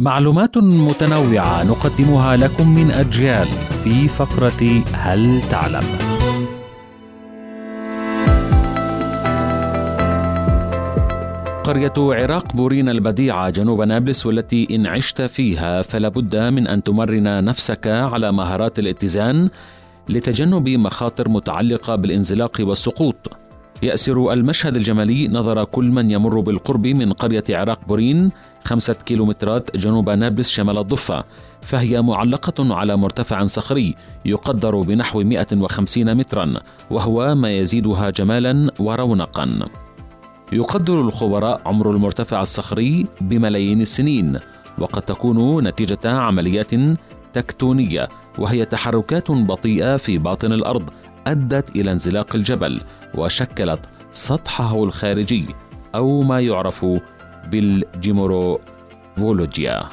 معلومات متنوعة نقدمها لكم من أجيال في فقرة هل تعلم؟ قرية عراق بورين البديعة جنوب نابلس والتي إن عشت فيها فلابد من أن تمرن نفسك على مهارات الاتزان لتجنب مخاطر متعلقة بالانزلاق والسقوط. يأسر المشهد الجمالي نظر كل من يمر بالقرب من قرية عراق بورين خمسة كيلومترات جنوب نابلس شمال الضفة فهي معلقة على مرتفع صخري يقدر بنحو 150 مترا وهو ما يزيدها جمالا ورونقا. يقدر الخبراء عمر المرتفع الصخري بملايين السنين وقد تكون نتيجة عمليات تكتونية وهي تحركات بطيئة في باطن الأرض أدت إلى انزلاق الجبل وشكلت سطحه الخارجي أو ما يعرف بالجيموروفولوجيا